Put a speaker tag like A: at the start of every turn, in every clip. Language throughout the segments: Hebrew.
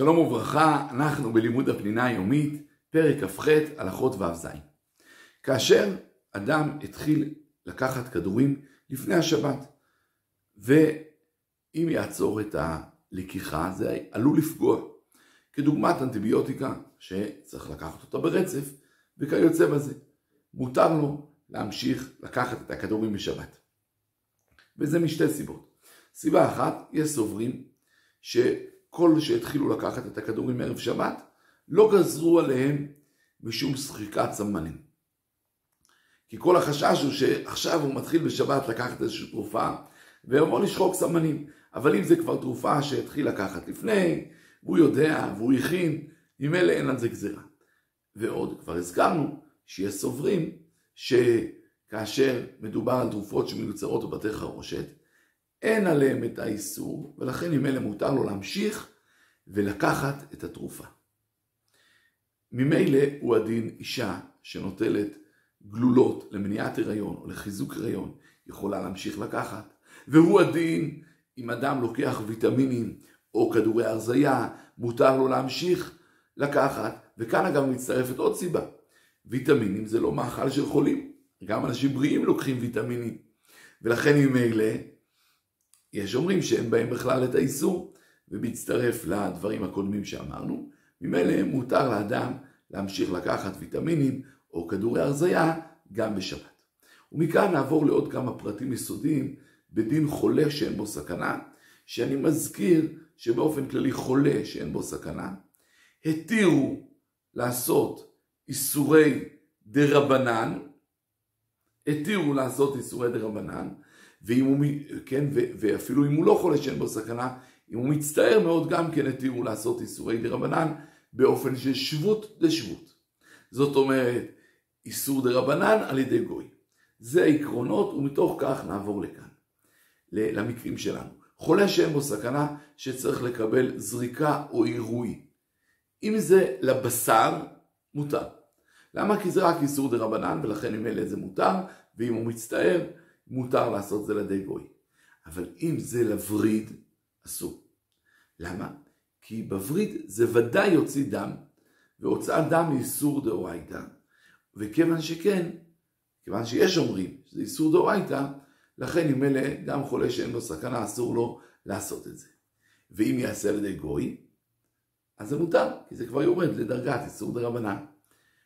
A: שלום וברכה, אנחנו בלימוד הפנינה היומית, פרק כ"ח, הלכות ו"ז. כאשר אדם התחיל לקחת כדורים לפני השבת, ואם יעצור את הלקיחה זה עלול לפגוע, כדוגמת אנטיביוטיקה שצריך לקחת אותה ברצף, וכיוצא בזה. מותר לו להמשיך לקחת את הכדורים בשבת. וזה משתי סיבות. סיבה אחת, יש סוברים ש... כל שהתחילו לקחת את הכדורים מערב שבת, לא גזרו עליהם משום שחיקת סמנים. כי כל החשש הוא שעכשיו הוא מתחיל בשבת לקחת איזושהי תרופה, ויבוא לשחוק סמנים. אבל אם זה כבר תרופה שהתחיל לקחת לפני, והוא יודע, והוא הכין, ממילא אין על זה גזירה. ועוד, כבר הזכרנו שיש סוברים שכאשר מדובר על תרופות שמיוצרות בבתי חרושת, אין עליהם את האיסור, ולכן ממילא מותר לו להמשיך ולקחת את התרופה. ממילא הוא הדין אישה שנוטלת גלולות למניעת הריון או לחיזוק הריון, יכולה להמשיך לקחת. והוא הדין אם אדם לוקח ויטמינים או כדורי הרזייה, מותר לו להמשיך לקחת. וכאן אגב מצטרפת עוד סיבה. ויטמינים זה לא מאכל של חולים, גם אנשים בריאים לוקחים ויטמינים. ולכן ממילא יש אומרים שאין בהם בכלל את האיסור, ומצטרף לדברים הקודמים שאמרנו, ממילא מותר לאדם להמשיך לקחת ויטמינים או כדורי הרזייה גם בשבת. ומכאן נעבור לעוד כמה פרטים יסודיים בדין חולה שאין בו סכנה, שאני מזכיר שבאופן כללי חולה שאין בו סכנה, התירו לעשות איסורי דרבנן, התירו לעשות איסורי דרבנן, ואם הוא, כן, ואפילו אם הוא לא חולה שאין בו סכנה, אם הוא מצטער מאוד גם כן התירו לעשות איסורי דרבנן באופן של שבות דשבות. זאת אומרת, איסור דרבנן על ידי גוי. זה העקרונות ומתוך כך נעבור לכאן, למקרים שלנו. חולה שאין בו סכנה שצריך לקבל זריקה או עירוי. אם זה לבשר, מותר. למה? כי זה רק איסור דה רבנן ולכן אם אלה זה מותר, ואם הוא מצטער, מותר לעשות זה לידי גוי. אבל אם זה לווריד, אסור. למה? כי בווריד זה ודאי יוציא דם, והוצאת דם היא איסור דאורייתא, וכיוון שכן, כיוון שיש אומרים שזה איסור דאורייתא, לכן אלה גם חולה שאין לו סכנה אסור לו לעשות את זה. ואם יעשה על ידי גוי, אז זה מותר, כי זה כבר יורד לדרגת איסור דרבנן.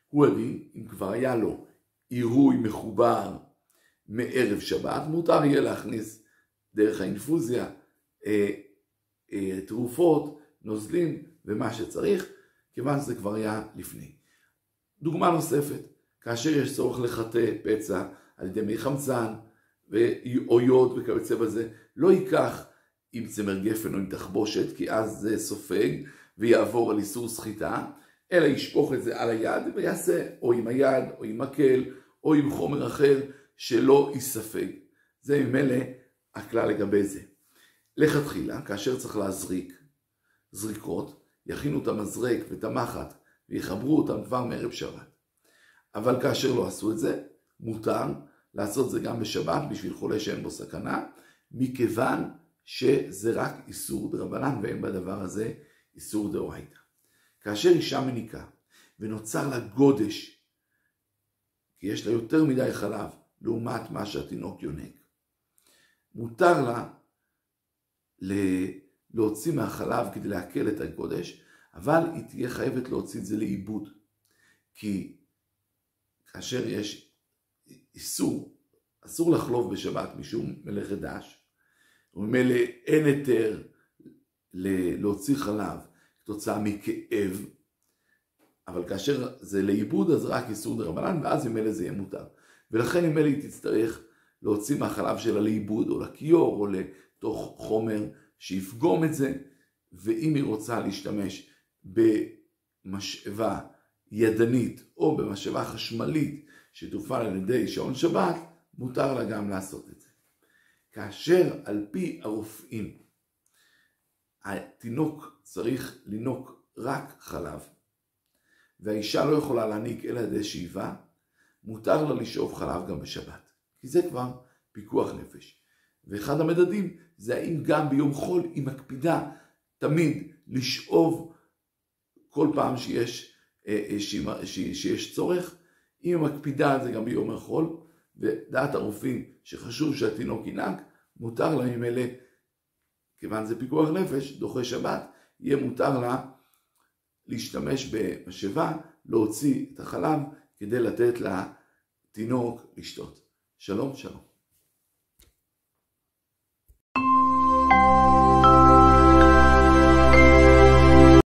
A: הוא הדין, אם כבר היה לו עירוי מחובר מערב שבת, מותר יהיה להכניס דרך האינפוזיה אה, אה, תרופות, נוזלים ומה שצריך, כיוון שזה כבר היה לפני. דוגמה נוספת, כאשר יש צורך לחטא פצע על ידי מי חמצן או יוד וכיוצא בזה, לא ייקח עם צמר גפן או עם תחבושת, כי אז זה סופג ויעבור על איסור סחיטה, אלא ישפוך את זה על היד ויעשה או עם היד או עם מקל או עם חומר אחר שלא ייספג. זה ממילא הכלל לגבי זה. לכתחילה, כאשר צריך להזריק זריקות, יכינו את המזרק ואת המחט ויחברו אותם כבר מערב שבת. אבל כאשר לא עשו את זה, מותר לעשות זה גם בשבת בשביל חולה שאין בו סכנה, מכיוון שזה רק איסור דרבנן ואין בדבר הזה איסור דאורייתא. כאשר אישה מניקה ונוצר לה גודש, כי יש לה יותר מדי חלב לעומת מה שהתינוק יונק, מותר לה להוציא מהחלב כדי להקל את הגודש, אבל היא תהיה חייבת להוציא את זה לאיבוד. כי כאשר יש איסור, אסור לחלוב בשבת משום מלאכת דש, וממילא אין היתר להוציא חלב כתוצאה מכאב, אבל כאשר זה לאיבוד אז רק איסור דרבנן ואז ממילא זה יהיה מותר. ולכן ממילא היא תצטרך להוציא מהחלב שלה לאיבוד או לכיור או לתוך חומר שיפגום את זה, ואם היא רוצה להשתמש במשאבה ידנית או במשאבה חשמלית שתופעל על ידי שעון שבת, מותר לה גם לעשות את זה. כאשר על פי הרופאים התינוק צריך לינוק רק חלב, והאישה לא יכולה להניק אלא ידי שאיבה, מותר לה לשאוב חלב גם בשבת, כי זה כבר פיקוח נפש. ואחד המדדים זה האם גם ביום חול היא מקפידה תמיד לשאוב כל פעם שיש, שיש צורך. אם היא מקפידה על זה גם ביום החול, ודעת הרופאים שחשוב שהתינוק ינהג, מותר לה ממילא, כיוון זה פיקוח נפש, דוחה שבת, יהיה מותר לה להשתמש במשאבה, להוציא את החלב כדי לתת לתינוק לשתות. שלום, שלום.